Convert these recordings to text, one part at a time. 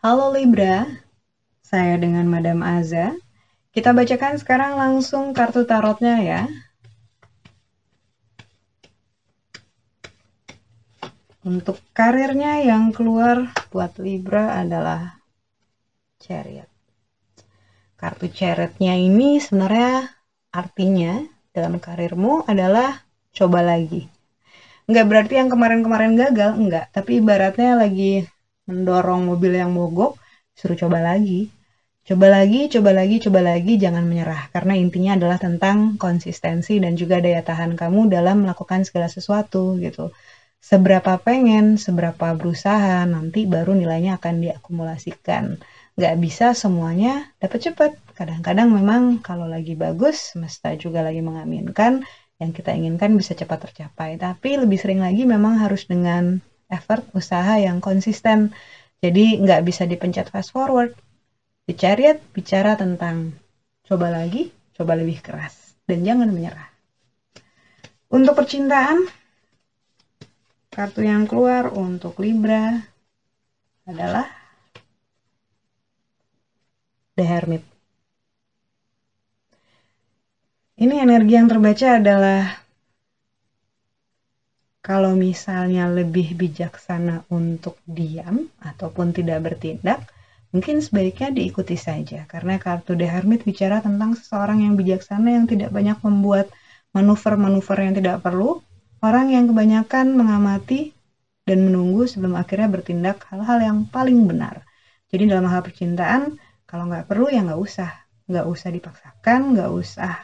Halo Libra, saya dengan Madam Aza. Kita bacakan sekarang langsung kartu tarotnya ya. Untuk karirnya yang keluar buat Libra adalah Chariot. Kartu Chariotnya ini sebenarnya artinya dalam karirmu adalah coba lagi. Enggak berarti yang kemarin-kemarin gagal, enggak. Tapi ibaratnya lagi mendorong mobil yang mogok, suruh coba lagi. Coba lagi, coba lagi, coba lagi, jangan menyerah. Karena intinya adalah tentang konsistensi dan juga daya tahan kamu dalam melakukan segala sesuatu gitu. Seberapa pengen, seberapa berusaha, nanti baru nilainya akan diakumulasikan. Gak bisa semuanya dapat cepat. Kadang-kadang memang kalau lagi bagus, semesta juga lagi mengaminkan, yang kita inginkan bisa cepat tercapai. Tapi lebih sering lagi memang harus dengan effort usaha yang konsisten. Jadi nggak bisa dipencet fast forward. Di Chariot bicara tentang coba lagi, coba lebih keras, dan jangan menyerah. Untuk percintaan, kartu yang keluar untuk Libra adalah The Hermit. Ini energi yang terbaca adalah kalau misalnya lebih bijaksana untuk diam ataupun tidak bertindak, mungkin sebaiknya diikuti saja. Karena kartu The Hermit bicara tentang seseorang yang bijaksana yang tidak banyak membuat manuver-manuver yang tidak perlu, orang yang kebanyakan mengamati dan menunggu sebelum akhirnya bertindak hal-hal yang paling benar. Jadi dalam hal percintaan, kalau nggak perlu ya nggak usah. Nggak usah dipaksakan, nggak usah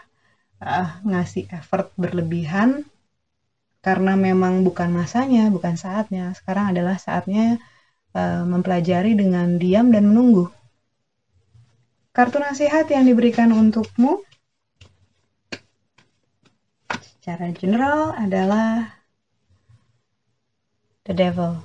uh, ngasih effort berlebihan, karena memang bukan masanya, bukan saatnya. Sekarang adalah saatnya uh, mempelajari dengan diam dan menunggu. Kartu nasihat yang diberikan untukmu secara general adalah The Devil.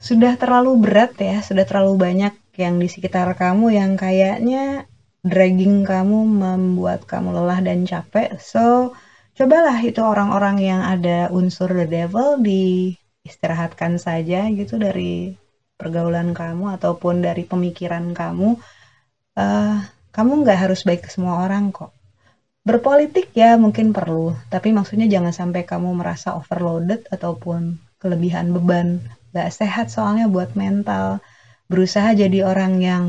Sudah terlalu berat ya, sudah terlalu banyak yang di sekitar kamu yang kayaknya dragging kamu membuat kamu lelah dan capek. So, cobalah itu orang-orang yang ada unsur the devil di istirahatkan saja gitu dari pergaulan kamu ataupun dari pemikiran kamu. Uh, kamu nggak harus baik ke semua orang kok. Berpolitik ya mungkin perlu tapi maksudnya jangan sampai kamu merasa overloaded ataupun kelebihan beban. Nggak sehat soalnya buat mental berusaha jadi orang yang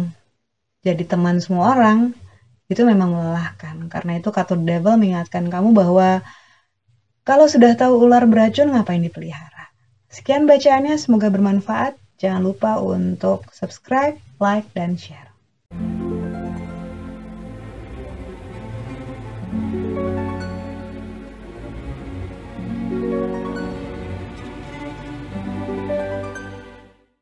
jadi teman semua orang itu memang melelahkan. Karena itu kartu devil mengingatkan kamu bahwa kalau sudah tahu ular beracun ngapain dipelihara. Sekian bacaannya, semoga bermanfaat. Jangan lupa untuk subscribe, like, dan share.